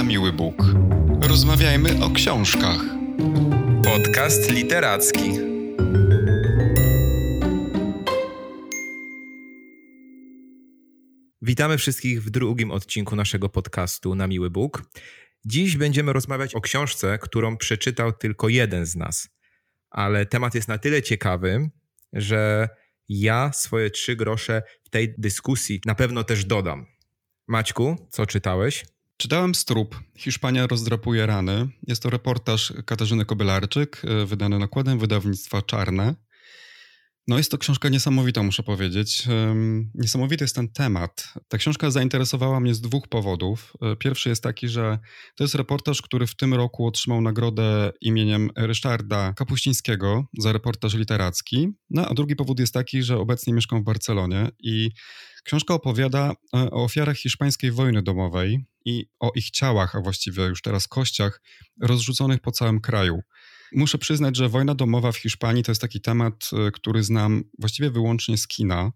na miły Bóg. Rozmawiajmy o książkach. Podcast literacki. Witamy wszystkich w drugim odcinku naszego podcastu na miły Bóg. Dziś będziemy rozmawiać o książce, którą przeczytał tylko jeden z nas. Ale temat jest na tyle ciekawy, że ja swoje trzy grosze w tej dyskusji na pewno też dodam. Maćku, co czytałeś? Czytałem Strup. Hiszpania rozdrapuje rany. Jest to reportaż Katarzyny Kobylarczyk, e, wydany nakładem wydawnictwa Czarne. No jest to książka niesamowita, muszę powiedzieć. Niesamowity jest ten temat. Ta książka zainteresowała mnie z dwóch powodów. E, pierwszy jest taki, że to jest reportaż, który w tym roku otrzymał nagrodę imieniem Ryszarda Kapuścińskiego za reportaż literacki. No a drugi powód jest taki, że obecnie mieszkam w Barcelonie i książka opowiada e, o ofiarach hiszpańskiej wojny domowej i o ich ciałach, a właściwie już teraz kościach, rozrzuconych po całym kraju. Muszę przyznać, że wojna domowa w Hiszpanii to jest taki temat, e, który znam właściwie wyłącznie z kina.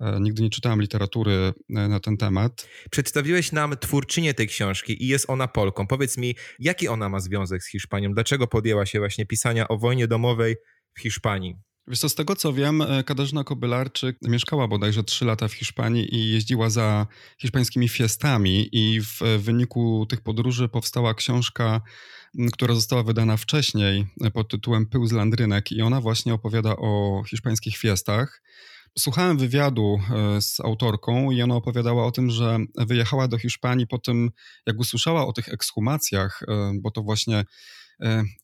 E, nigdy nie czytałem literatury na ten temat. Przedstawiłeś nam twórczynię tej książki i jest ona Polką. Powiedz mi, jaki ona ma związek z Hiszpanią? Dlaczego podjęła się właśnie pisania o wojnie domowej w Hiszpanii? Wiesz co, z tego co wiem, Katarzyna Kobylarczyk mieszkała bodajże 3 lata w Hiszpanii i jeździła za hiszpańskimi fiestami i w wyniku tych podróży powstała książka która została wydana wcześniej e, pod tytułem Pył z Landrynek i ona właśnie opowiada o hiszpańskich fiestach. Słuchałem wywiadu e, z autorką i ona opowiadała o tym, że wyjechała do Hiszpanii po tym, jak usłyszała o tych ekshumacjach, e, bo to właśnie E,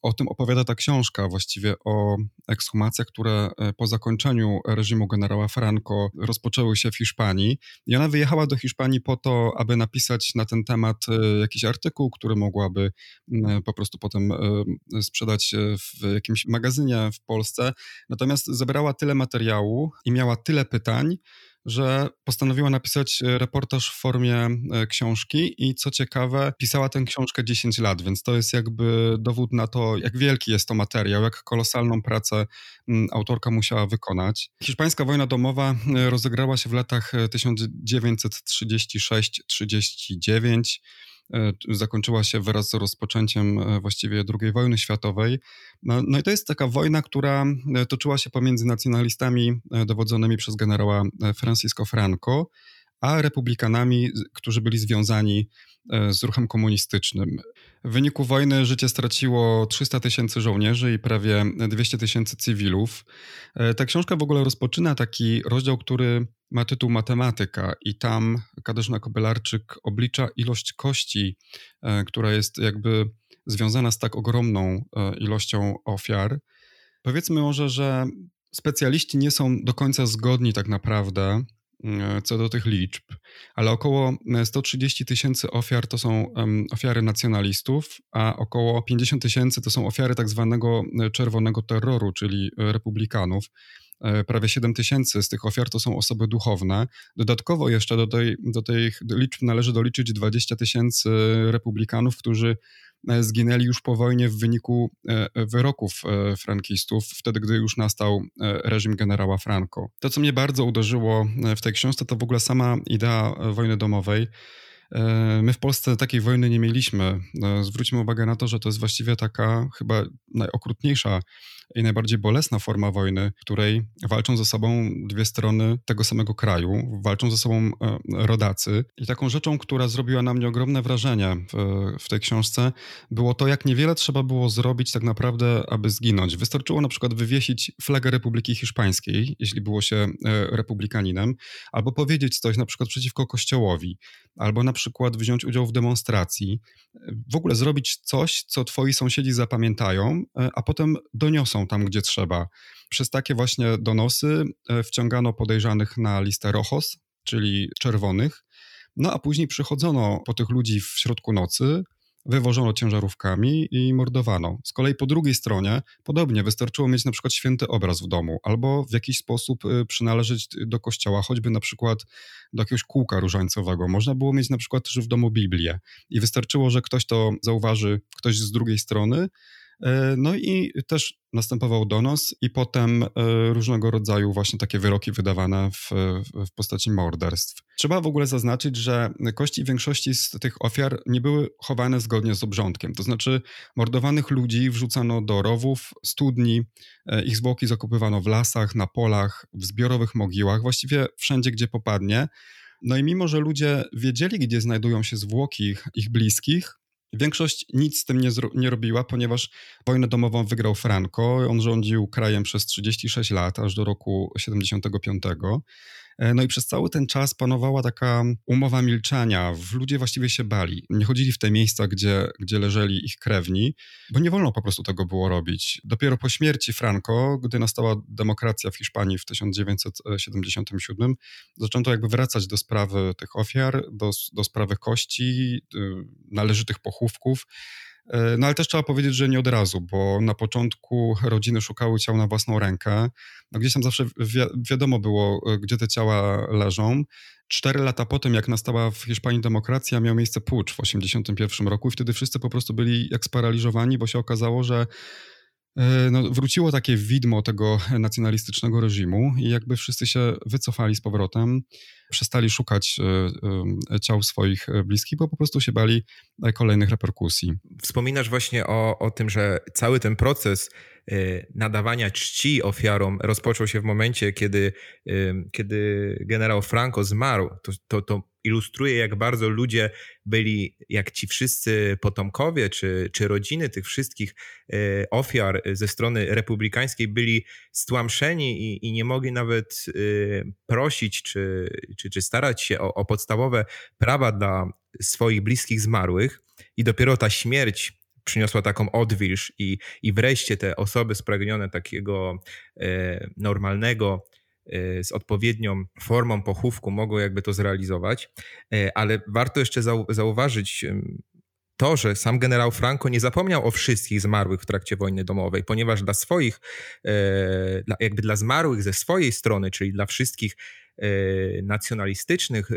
o tym opowiada ta książka, właściwie o ekshumacjach, które e, po zakończeniu reżimu generała Franco rozpoczęły się w Hiszpanii. I ona wyjechała do Hiszpanii po to, aby napisać na ten temat e, jakiś artykuł, który mogłaby po prostu potem sprzedać w jakimś magazynie w Polsce. Natomiast zebrała tyle materiału i miała tyle pytań, że postanowiła napisać e, reportaż w formie e, książki i co ciekawe, pisała tę książkę 10 lat, więc to jest jakby dowód na to, jak wielki jest to materiał, jak kolosalną pracę autorka musiała wykonać. Hiszpańska wojna domowa e, rozegrała się w latach 1936-39. E, zakończyła się wraz z rozpoczęciem e, właściwie II wojny światowej. No, no, i to jest taka wojna, która e, toczyła się pomiędzy nacjonalistami dowodzonymi przez generała Francisco Franco, a republikanami, którzy byli związani z ruchem komunistycznym. W wyniku wojny życie straciło 300 tysięcy żołnierzy i prawie 200 tysięcy cywilów. Ta książka w ogóle rozpoczyna taki rozdział, który ma tytuł Matematyka i tam Katarzyna Kobylarczyk oblicza ilość kości, e, która jest jakby związana z tak ogromną e, ilością ofiar. Powiedzmy może, że specjaliści nie są do końca zgodni tak naprawdę e, co do tych liczb, ale około 130 tysięcy ofiar to są ofiary nacjonalistów, a około 50 tysięcy to są ofiary tak zwanego czerwonego terroru, czyli republikanów. E, prawie 7 tysięcy z tych ofiar to są osoby duchowne. Dodatkowo jeszcze do, tej, do tych liczb należy doliczyć 20 tysięcy republikanów, którzy e, zginęli już po wojnie w wyniku e, wyroków frankistów, wtedy gdy już nastał reżim generała Franco. To, co mnie bardzo uderzyło w tej książce, to w ogóle sama idea wojny domowej. My w Polsce takiej wojny nie mieliśmy. Zwróćmy uwagę na to, że to jest właściwie taka chyba najokrutniejsza i najbardziej bolesna forma wojny, w której walczą ze sobą dwie strony tego samego kraju, walczą ze sobą e, rodacy. I taką rzeczą, która zrobiła na mnie ogromne wrażenie w, w tej książce, było to, jak niewiele trzeba było zrobić tak naprawdę, aby zginąć. Wystarczyło na przykład wywiesić flagę Republiki Hiszpańskiej, jeśli było się e, republikaninem, albo powiedzieć coś na przykład przeciwko kościołowi, albo na przykład wziąć udział w demonstracji, w ogóle zrobić coś, co twoi sąsiedzi zapamiętają, e, a potem doniosą są tam, gdzie trzeba. Przez takie właśnie donosy e, wciągano podejrzanych na listę ROHOS, czyli czerwonych, no a później przychodzono po tych ludzi w środku nocy, wywożono ciężarówkami i mordowano. Z kolei po drugiej stronie podobnie wystarczyło mieć na przykład święty obraz w domu albo w jakiś sposób e, przynależeć do kościoła, choćby na przykład do jakiegoś kółka różańcowego. Można było mieć na przykład też w domu Biblię i wystarczyło, że ktoś to zauważy, ktoś z drugiej strony No i też następował donos i potem e, różnego rodzaju właśnie takie wyroki wydawane w, w postaci morderstw. Trzeba w ogóle zaznaczyć, że kości większości z tych ofiar nie były chowane zgodnie z obrządkiem. To znaczy mordowanych ludzi wrzucano do rowów, studni, e, ich zwłoki zakopywano w lasach, na polach, w zbiorowych mogiłach, właściwie wszędzie, gdzie popadnie. No i mimo, że ludzie wiedzieli, gdzie znajdują się zwłoki ich, ich bliskich, Większość nic z tym nie, nie robiła, ponieważ wojnę domową wygrał Franco. On rządził krajem przez 36 lat, aż do roku 75. E, no i przez cały ten czas panowała taka umowa milczenia. Ludzie właściwie się bali. Nie chodzili w te miejsca, gdzie, gdzie leżeli ich krewni, bo nie wolno po prostu tego było robić. Dopiero po śmierci Franco, gdy nastała demokracja w Hiszpanii w 1977, zaczęto jakby wracać do sprawy tych ofiar, do, do sprawy kości, y, należytych pochówków. E, no ale też trzeba powiedzieć, że nie od razu, bo na początku rodziny szukały ciał na własną rękę. No gdzieś tam zawsze wi wiadomo było, e, gdzie te ciała leżą. Cztery lata po tym, jak nastała w Hiszpanii demokracja, miał miejsce pucz w 1981 roku i wtedy wszyscy po prostu byli jak sparaliżowani, bo się okazało, że no, wróciło takie widmo tego nacjonalistycznego reżimu i jakby wszyscy się wycofali z powrotem, przestali szukać e, e, ciał swoich bliskich, bo po prostu się bali kolejnych reperkusji. Wspominasz właśnie o, o tym, że cały ten proces nadawania czci ofiarom rozpoczął się w momencie, kiedy, kiedy generał Franco zmarł. To, to, to ilustruje, jak bardzo ludzie byli, jak ci wszyscy potomkowie czy, czy rodziny tych wszystkich e, ofiar ze strony republikańskiej byli stłamszeni i, i nie mogli nawet prosić czy, czy, czy starać się o, o podstawowe prawa dla swoich bliskich zmarłych. I dopiero ta śmierć przyniosła taką odwilż i, i wreszcie te osoby spragnione takiego e, normalnego Y, z odpowiednią formą pochówku mogą jakby to zrealizować, y, ale warto jeszcze zauważyć to, że sam generał Franco nie zapomniał o wszystkich zmarłych w trakcie wojny domowej, ponieważ dla swoich, y, jakby dla zmarłych ze swojej strony, czyli dla wszystkich nacjonalistycznych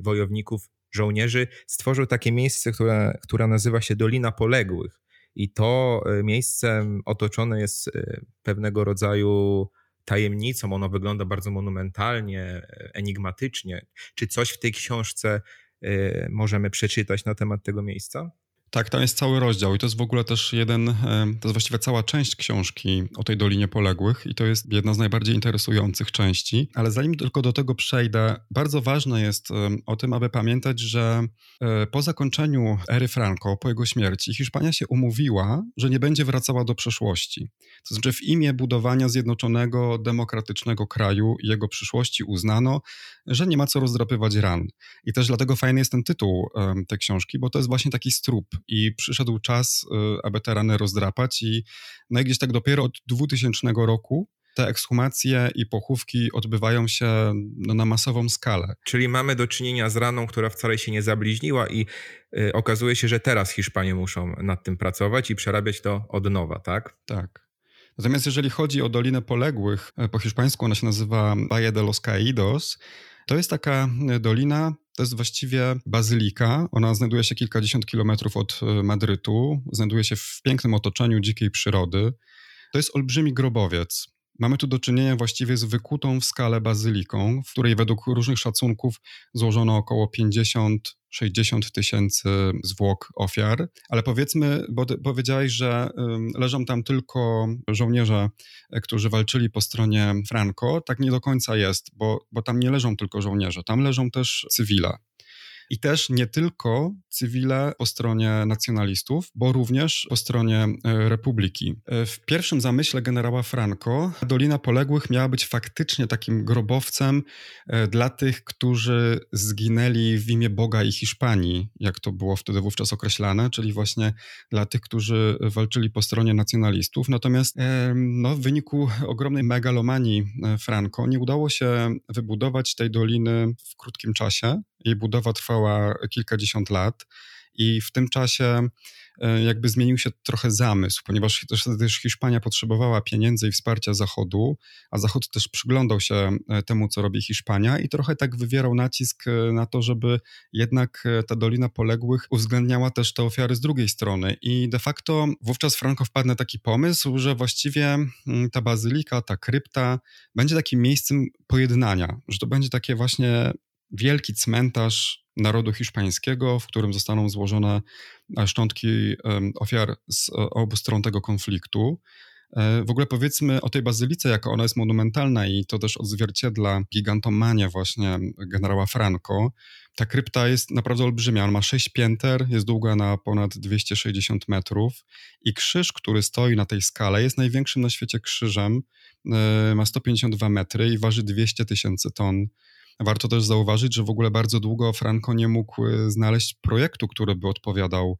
wojowników, żołnierzy, stworzył takie miejsce, które, które nazywa się Dolina Poległych. I to miejsce otoczone jest pewnego rodzaju tajemnicą, ono wygląda bardzo monumentalnie, enigmatycznie. Czy coś w tej książce możemy przeczytać na temat tego miejsca? Tak, tam jest cały rozdział i to jest w ogóle też jeden, e, to jest właściwie cała część książki o tej Dolinie Poległych i to jest jedna z najbardziej interesujących części. Ale zanim tylko do tego przejdę, bardzo ważne jest o tym, aby pamiętać, że e, po zakończeniu ery Franco, po jego śmierci, Hiszpania się umówiła, że nie będzie wracała do przeszłości. To znaczy w imię budowania zjednoczonego, demokratycznego kraju i jego przyszłości uznano, że nie ma co rozdrapywać ran. I też dlatego fajny jest ten tytuł tej książki, bo to jest właśnie taki strup i przyszedł czas, y, aby te rany rozdrapać i no i gdzieś tak dopiero od 2000 roku te ekshumacje i pochówki odbywają się no, na masową skalę. Czyli mamy do czynienia z raną, która wcale się nie zabliźniła i y, okazuje się, że teraz Hiszpanie muszą nad tym pracować i przerabiać to od nowa, tak? Tak. Natomiast jeżeli chodzi o Dolinę Poległych, e, po hiszpańsku ona się nazywa Valle de los Caídos, to jest taka e, dolina, to jest właściwie bazylika. Ona znajduje się kilkadziesiąt kilometrów od e, Madrytu, znajduje się w pięknym otoczeniu dzikiej przyrody. To jest olbrzymi grobowiec. Mamy tu do czynienia właściwie z wykutą w skale bazyliką, w której według różnych szacunków złożono około 50 60 tysięcy zwłok ofiar, ale powiedzmy, bo powiedziałeś, że leżą tam tylko żołnierze, e, którzy walczyli po stronie Franco. Tak nie do końca jest, bo, bo tam nie leżą tylko żołnierze, tam leżą też cywile. I też nie tylko cywile po stronie nacjonalistów, bo również po stronie e, republiki. E, w pierwszym zamyśle generała Franco Dolina Poległych miała być faktycznie takim grobowcem e, dla tych, którzy zginęli w imię Boga i Hiszpanii, jak to było wtedy wówczas określane, czyli właśnie dla tych, którzy walczyli po stronie nacjonalistów. Natomiast no, w wyniku ogromnej megalomanii Franco nie udało się wybudować tej doliny w krótkim czasie. Jej budowa trwała kilkadziesiąt lat i w tym czasie e, jakby zmienił się trochę zamysł, ponieważ też, Hiszpania potrzebowała pieniędzy i wsparcia Zachodu, a Zachód też przyglądał się e, temu, co robi Hiszpania i trochę tak wywierał nacisk na to, żeby jednak ta Dolina Poległych uwzględniała też te ofiary z drugiej strony. I de facto wówczas Franco wpadł na taki pomysł, że właściwie mm, ta bazylika, ta krypta będzie takim miejscem pojednania, że to będzie takie właśnie wielki cmentarz narodu hiszpańskiego, w którym zostaną złożone e, szczątki ofiar z obu stron tego konfliktu. E, w ogóle powiedzmy o tej bazylice, jako ona jest monumentalna i to też odzwierciedla gigantomanię właśnie generała Franco. Ta krypta jest naprawdę olbrzymia, ma sześć pięter, jest długa na ponad 260 metrów i krzyż, który stoi na tej skale jest największym na świecie krzyżem, e, ma 152 metry i waży 200 tysięcy ton. Warto też zauważyć, że w ogóle bardzo długo Franco nie mógł e, znaleźć projektu, który by odpowiadał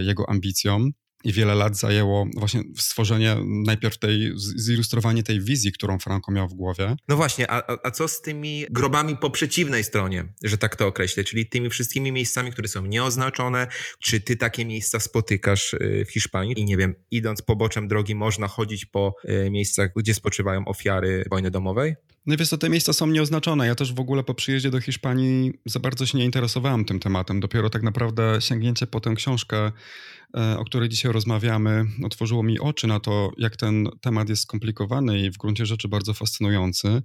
jego ambicjom. I wiele lat zajęło właśnie stworzenie najpierw tej, zilustrowanie tej wizji, którą Franco miał w głowie. No właśnie, a, a co z tymi grobami po przeciwnej stronie, że tak to określę, czyli tymi wszystkimi miejscami, które są nieoznaczone? Czy ty takie miejsca spotykasz y, w Hiszpanii i nie wiem, idąc poboczem drogi można chodzić po miejscach, gdzie spoczywają ofiary wojny domowej? No wiesz, to te miejsca są nieoznaczone. Ja też w ogóle po przyjeździe do Hiszpanii za bardzo się nie interesowałem tym tematem. Dopiero tak naprawdę sięgnięcie po tę książkę, e, o której dzisiaj rozmawiamy, otworzyło mi oczy na to, jak ten temat jest skomplikowany i w gruncie rzeczy bardzo fascynujący.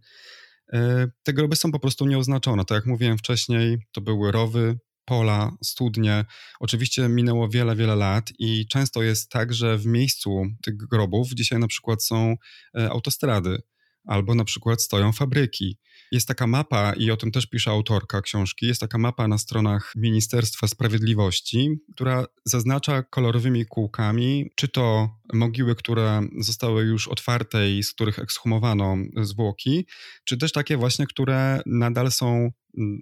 E, te groby są po prostu nieoznaczone. Tak jak mówiłem wcześniej, to były rowy, pola, studnie. Oczywiście minęło wiele, wiele lat i często jest tak, że w miejscu tych grobów dzisiaj na przykład są e, autostrady albo na przykład stoją fabryki. Jest taka mapa, i o tym też pisze autorka książki, jest taka mapa na stronach Ministerstwa Sprawiedliwości, która zaznacza kolorowymi kółkami, czy to mogiły, które zostały już otwarte i z których ekshumowano zwłoki, czy też takie właśnie, które nadal są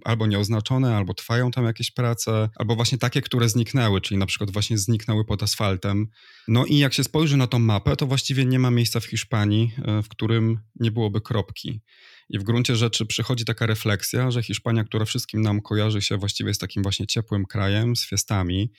albo nieoznaczone, albo trwają tam jakieś prace, albo właśnie takie, które zniknęły, czyli na przykład właśnie zniknęły pod asfaltem. No i jak się spojrzy na tą mapę, to właściwie nie ma miejsca w Hiszpanii, e, w którym nie byłoby kropki. I w gruncie rzeczy przychodzi taka refleksja, że Hiszpania, która wszystkim nam kojarzy się właściwie z takim właśnie ciepłym krajem, z fiestami,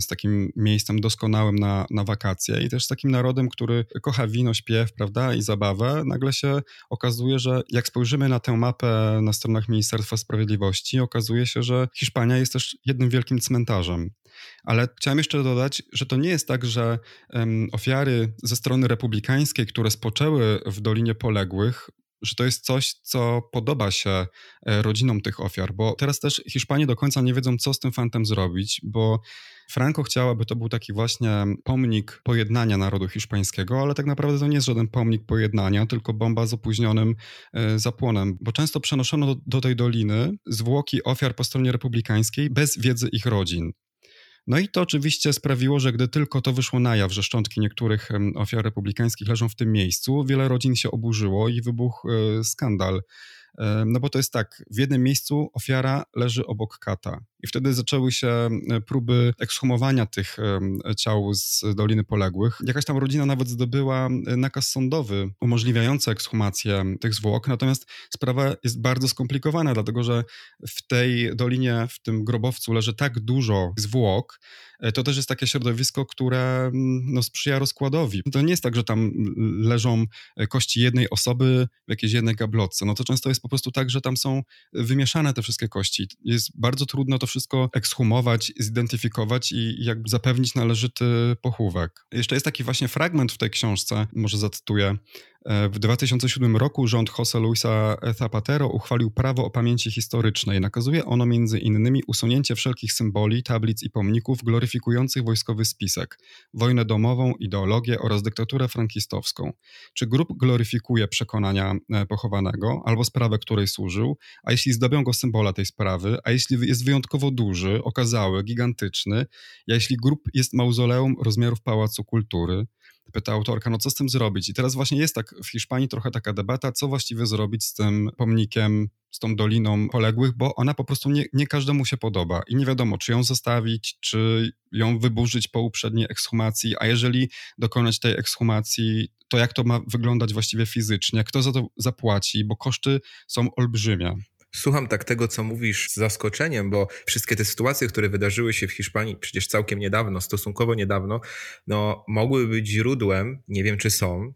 z takim miejscem doskonałym na, na wakacje i też z takim narodem, który kocha wino, śpiew, prawda, i zabawę, nagle się okazuje, że jak spojrzymy na tę mapę na stronach Ministerstwa Sprawiedliwości, okazuje się, że Hiszpania jest też jednym wielkim cmentarzem. Ale chciałem jeszcze dodać, że to nie jest tak, że um, ofiary ze strony republikańskiej, które spoczęły w Dolinie Poległych, że to jest coś, co podoba się e, rodzinom tych ofiar, bo teraz też Hiszpanie do końca nie wiedzą, co z tym fantem zrobić, bo Franco chciał, aby to był taki właśnie pomnik pojednania narodu hiszpańskiego, ale tak naprawdę to nie jest żaden pomnik pojednania, tylko bomba z opóźnionym e, zapłonem, bo często przenoszono do, do tej doliny zwłoki ofiar po stronie republikańskiej bez wiedzy ich rodzin. No i to oczywiście sprawiło, że gdy tylko to wyszło na jaw, że szczątki niektórych ofiar republikańskich leżą w tym miejscu, wiele rodzin się oburzyło i wybuchł e, skandal. No bo to jest tak, w jednym miejscu ofiara leży obok kata. I wtedy zaczęły się e, próby ekshumowania tych ciał z Doliny Poległych. Jakaś tam rodzina nawet zdobyła e, nakaz sądowy umożliwiający ekshumację tych zwłok, natomiast sprawa jest bardzo skomplikowana, dlatego że w tej dolinie, w tym grobowcu leży tak dużo zwłok, e, to też jest takie środowisko, które no, sprzyja rozkładowi. To nie jest tak, że tam leżą kości jednej osoby w jakiejś jednej gablotce. No to często jest po prostu tak, że tam są wymieszane te wszystkie kości. Jest bardzo trudno to wszystko ekshumować, zidentyfikować i jakby zapewnić należyty pochówek. Jeszcze jest taki właśnie fragment w tej książce, może zacytuję. E, w 2007 roku rząd José Luisa Zapatero uchwalił prawo o pamięci historycznej. Nakazuje ono między innymi usunięcie wszelkich symboli, tablic i pomników gloryfikujących wojskowy spisek, wojnę domową, ideologię oraz dyktaturę frankistowską. Czy grup gloryfikuje przekonania e, pochowanego albo sprawę, której służył, a jeśli zdobią go symbola tej sprawy, a jeśli jest wyjątkowo duży, okazały, gigantyczny, a jeśli grup jest mauzoleum rozmiarów Pałacu Kultury, pyta autorka, no co z tym zrobić? I teraz właśnie jest tak w Hiszpanii trochę taka debata, co właściwie zrobić z tym pomnikiem, z tą doliną poległych, bo ona po prostu nie, nie każdemu się podoba i nie wiadomo, czy ją zostawić, czy ją wyburzyć po uprzedniej ekshumacji, a jeżeli dokonać tej ekshumacji, to jak to ma wyglądać właściwie fizycznie, kto za to zapłaci, bo koszty są olbrzymie. Słucham tak tego, co mówisz z zaskoczeniem, bo wszystkie te sytuacje, które wydarzyły się w Hiszpanii przecież całkiem niedawno, stosunkowo niedawno, no mogły być źródłem, nie wiem czy są,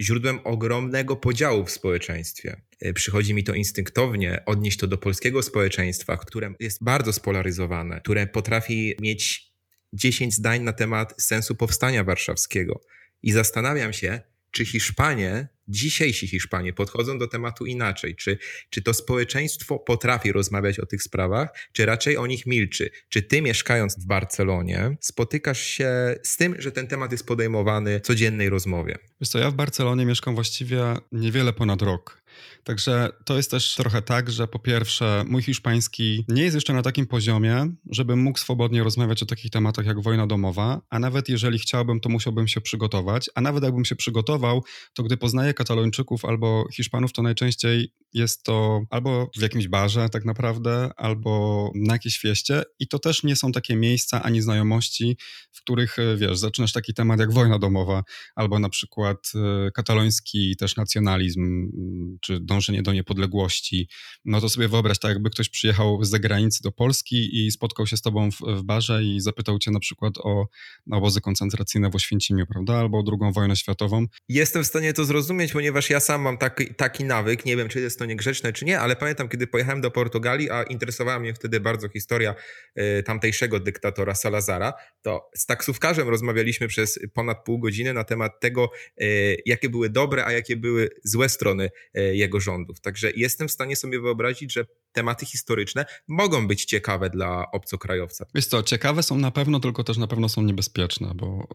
źródłem ogromnego podziału w społeczeństwie. E, przychodzi mi to instynktownie odnieść to do polskiego społeczeństwa, które jest bardzo spolaryzowane, które potrafi mieć 10 zdań na temat sensu powstania warszawskiego. I zastanawiam się, czy Hiszpanie, dzisiejsi Hiszpanie podchodzą do tematu inaczej? Czy, czy to społeczeństwo potrafi rozmawiać o tych sprawach, czy raczej o nich milczy? Czy ty mieszkając w Barcelonie spotykasz się z tym, że ten temat jest podejmowany w codziennej rozmowie? Wiesz co, ja w Barcelonie mieszkam właściwie niewiele ponad rok. Także to jest też trochę tak, że po pierwsze, mój hiszpański nie jest jeszcze na takim poziomie, żebym mógł swobodnie rozmawiać o takich tematach jak wojna domowa, a nawet jeżeli chciałbym, to musiałbym się przygotować, a nawet jakbym się przygotował, to gdy poznaję katalończyków albo Hiszpanów, to najczęściej jest to albo w jakimś barze tak naprawdę, albo na jakiejś fieście i to też nie są takie miejsca ani znajomości, w których, e, wiesz, zaczynasz taki temat jak wojna domowa, albo na przykład e, kataloński też nacjonalizm, mm, czy dążenie do niepodległości. No to sobie wyobraź, tak jakby ktoś przyjechał z zagranicy do Polski i spotkał się z tobą w, w barze i zapytał cię na przykład o obozy koncentracyjne w Oświęcimiu, prawda, albo o drugą wojnę światową. Jestem w stanie to zrozumieć, ponieważ ja sam mam taki, taki nawyk, nie wiem, czy jest to niegrzeczne, czy nie, ale pamiętam, kiedy pojechałem do Portugalii, a interesowała mnie wtedy bardzo historia y, tamtejszego dyktatora Salazara, to z taksówkarzem rozmawialiśmy przez ponad pół godziny na temat tego, y, jakie były dobre, a jakie były złe strony y, jego rządów. Także jestem w stanie sobie wyobrazić, że tematy historyczne mogą być ciekawe dla obcokrajowca. Wiesz co, ciekawe są na pewno, tylko też na pewno są niebezpieczne, bo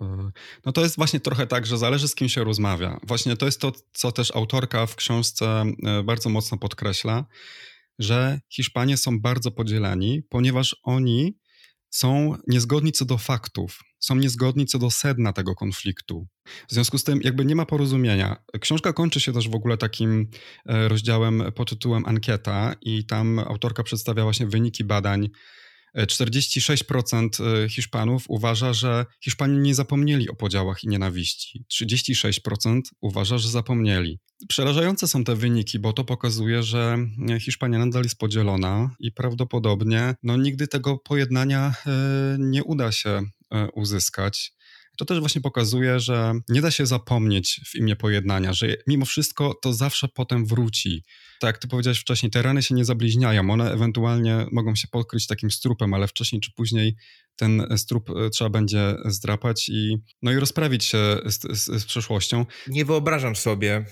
no to jest właśnie trochę tak, że zależy z kim się rozmawia. Właśnie to jest to, co też autorka w książce bardzo mocno podkreśla, że Hiszpanie są bardzo podzieleni, ponieważ oni są niezgodni co do faktów, są niezgodni co do sedna tego konfliktu. W związku z tym jakby nie ma porozumienia. Książka kończy się też w ogóle takim e, rozdziałem pod tytułem Ankieta i tam autorka przedstawia właśnie wyniki badań 46% e, Hiszpanów uważa, że Hiszpanie nie zapomnieli o podziałach i nienawiści. 36% uważa, że zapomnieli. Przerażające są te wyniki, bo to pokazuje, że Hiszpania nadal jest podzielona i prawdopodobnie no, nigdy tego pojednania e, nie uda się e, uzyskać. To też właśnie pokazuje, że nie da się zapomnieć w imię pojednania, że mimo wszystko to zawsze potem wróci. Tak jak ty powiedziałeś wcześniej, te rany się nie zabliźniają, one ewentualnie mogą się pokryć takim strupem, ale wcześniej czy później ten strup e, trzeba będzie zdrapać i, no i rozprawić się z, z, z przeszłością. Nie wyobrażam sobie,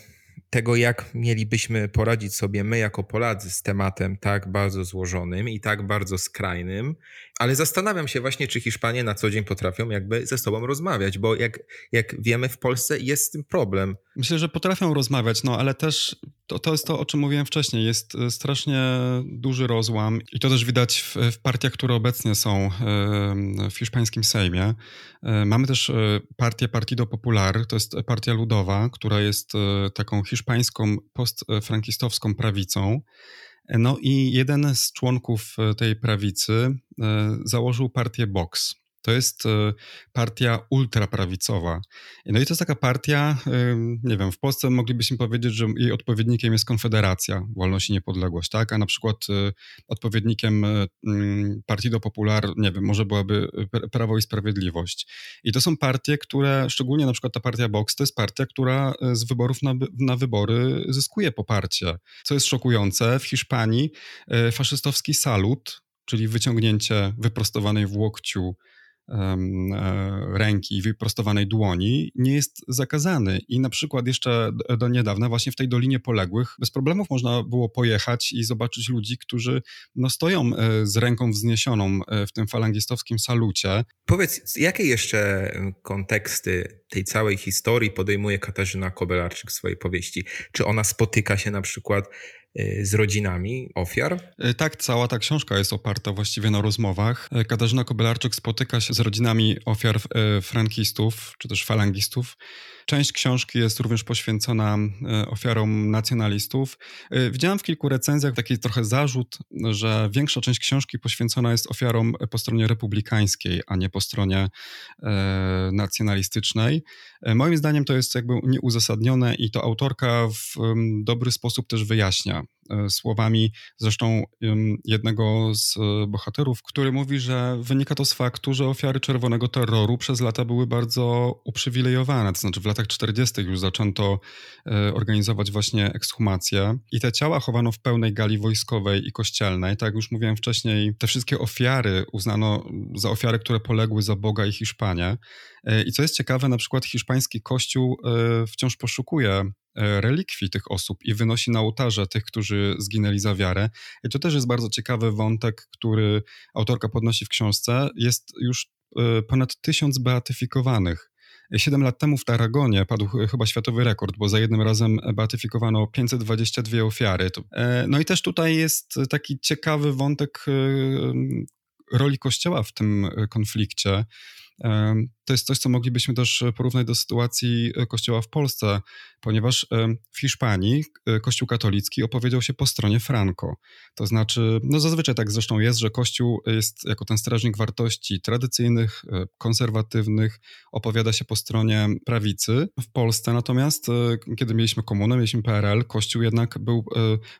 tego, jak mielibyśmy poradzić sobie my jako Polacy z tematem tak bardzo złożonym i tak bardzo skrajnym, ale zastanawiam się właśnie, czy Hiszpanie na co dzień potrafią jakby ze sobą rozmawiać, bo jak, jak wiemy w Polsce jest z tym problem. Myślę, że potrafią rozmawiać, no ale też to, to jest to, o czym mówiłem wcześniej, jest e, strasznie duży rozłam i to też widać w, w partiach, które obecnie są w hiszpańskim Sejmie. E, mamy też e, partię Partido Popular, to jest partia ludowa, która jest taką hiszpańską postfrankistowską prawicą. No i jeden z członków tej prawicy założył partię Vox. To jest e, partia ultraprawicowa. No i to jest taka partia, nie wiem, w Polsce moglibyśmy powiedzieć, że jej odpowiednikiem jest Konfederacja, Wolność i Niepodległość, tak? A na przykład e, odpowiednikiem e, Partido Popular, nie wiem, może byłaby Prawo i Sprawiedliwość. I to są partie, które, szczególnie na przykład ta partia Vox, to jest partia, która z wyborów na, na wybory zyskuje poparcie. Co jest szokujące, w Hiszpanii faszystowski salut, czyli wyciągnięcie wyprostowanej w łokciu E, ręki, wyprostowanej dłoni nie jest zakazany. I na przykład jeszcze do niedawna właśnie w tej Dolinie Poległych bez problemów można było pojechać i zobaczyć ludzi, którzy no, stoją e, z ręką wzniesioną e, w tym falangistowskim salucie. Powiedz, jakie jeszcze konteksty tej całej historii podejmuje Katarzyna Kobelarczyk w swojej powieści? Czy ona spotyka się na przykład z rodzinami ofiar? Y, tak, cała ta książka jest oparta właściwie na rozmowach. Y, Katarzyna Kobylarczyk spotyka się z rodzinami ofiar frankistów, czy też falangistów. Część książki jest również poświęcona ofiarom nacjonalistów. Widziałem w kilku recenzjach taki trochę zarzut, że większa część książki poświęcona jest ofiarom po stronie republikańskiej, a nie po stronie nacjonalistycznej. Moim zdaniem to jest jakby nieuzasadnione i to autorka w dobry sposób też wyjaśnia. Słowami zresztą jednego z bohaterów, który mówi, że wynika to z faktu, że ofiary czerwonego terroru przez lata były bardzo uprzywilejowane. To znaczy w latach 40. już zaczęto organizować właśnie ekshumacje i te ciała chowano w pełnej gali wojskowej i kościelnej. Tak jak już mówiłem wcześniej, te wszystkie ofiary uznano za ofiary, które poległy za Boga i Hiszpanię. E, I co jest ciekawe, na przykład hiszpański kościół e, wciąż poszukuje e, relikwii tych osób i wynosi na ołtarze tych, którzy zginęli za wiarę. I to też jest bardzo ciekawy wątek, który autorka podnosi w książce. Jest już ponad tysiąc beatyfikowanych. Siedem lat temu w Taragonie padł chyba światowy rekord, bo za jednym razem beatyfikowano 522 ofiary. No i też tutaj jest taki ciekawy wątek roli Kościoła w tym konflikcie. To jest coś, co moglibyśmy też porównać do sytuacji e, Kościoła w Polsce, ponieważ w Hiszpanii e, Kościół katolicki opowiedział się po stronie Franco. To znaczy, no zazwyczaj tak zresztą jest, że Kościół jest jako ten strażnik wartości tradycyjnych, e, konserwatywnych, opowiada się po stronie prawicy. W Polsce natomiast, kiedy mieliśmy komunę, mieliśmy PRL, Kościół jednak był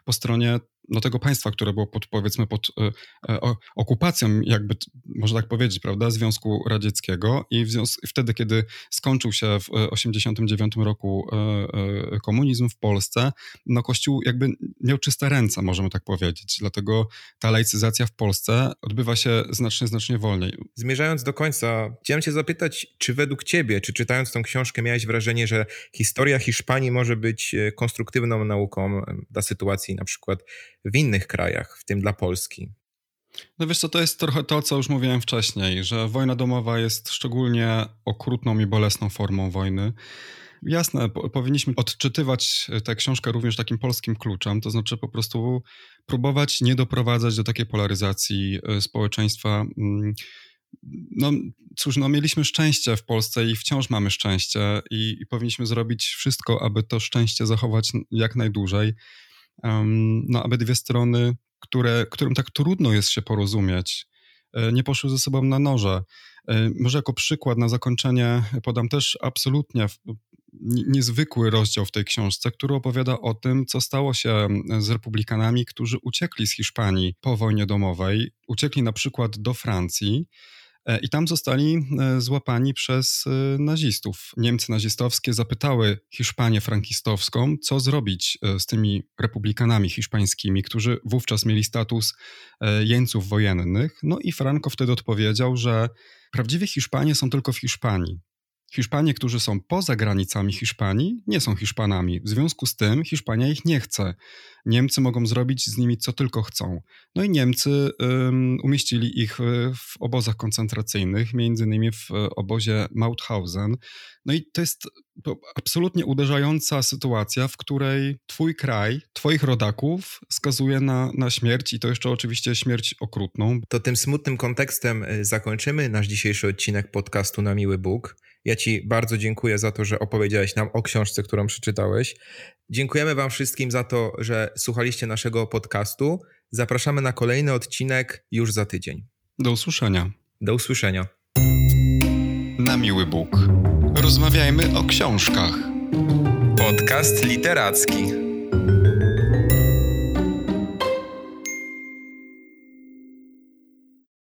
po stronie no, tego państwa, które było pod, powiedzmy pod e, e, okupacją, jakby można tak powiedzieć, prawda, Związku Radzieckiego i wtedy, kiedy skończył się w 1989 roku e, komunizm w Polsce, no Kościół jakby miał czyste ręce, możemy tak powiedzieć, dlatego ta laicyzacja w Polsce odbywa się znacznie, znacznie wolniej. Zmierzając do końca, chciałem cię zapytać, czy według ciebie, czy czytając tą książkę miałeś wrażenie, że historia Hiszpanii może być konstruktywną nauką dla sytuacji na przykład w innych krajach, w tym dla Polski? No wiesz co, to jest trochę to, co już mówiłem wcześniej, że wojna domowa jest szczególnie okrutną i bolesną formą wojny. Jasne, po, powinniśmy odczytywać tę książkę również takim polskim kluczem, to znaczy po prostu próbować nie doprowadzać do takiej polaryzacji e, społeczeństwa. Mm, no cóż, no mieliśmy szczęście w Polsce i wciąż mamy szczęście i, i powinniśmy zrobić wszystko, aby to szczęście zachować jak najdłużej no, aby dwie strony, które, którym tak trudno jest się porozumieć, e, nie poszły ze sobą na noże. E, może jako przykład na zakończenie podam też absolutnie niezwykły rozdział w tej książce, który opowiada o tym, co stało się z republikanami, którzy uciekli z Hiszpanii po wojnie domowej. Uciekli na przykład do Francji I tam zostali e, złapani przez e, nazistów. Niemcy nazistowskie zapytały Hiszpanię frankistowską, co zrobić z tymi republikanami hiszpańskimi, którzy wówczas mieli status jeńców wojennych. No i Franco wtedy odpowiedział, że prawdziwi Hiszpanie są tylko w Hiszpanii. Hiszpanie, którzy są poza granicami Hiszpanii, nie są Hiszpanami. W związku z tym Hiszpania ich nie chce. Niemcy mogą zrobić z nimi co tylko chcą. No i Niemcy um, umieścili ich w obozach koncentracyjnych, między innymi w obozie Mauthausen. No i to jest absolutnie uderzająca sytuacja, w której twój kraj, twoich rodaków skazuje na, na śmierć i to jeszcze oczywiście śmierć okrutną. To tym smutnym kontekstem y, zakończymy nasz dzisiejszy odcinek podcastu Na Miły Bóg. Ja Ci bardzo dziękuję za to, że opowiedziałeś nam o książce, którą przeczytałeś. Dziękujemy Wam wszystkim za to, że słuchaliście naszego podcastu. Zapraszamy na kolejny odcinek już za tydzień. Do usłyszenia. Do usłyszenia. Na miły Bóg. Rozmawiajmy o książkach. Podcast literacki.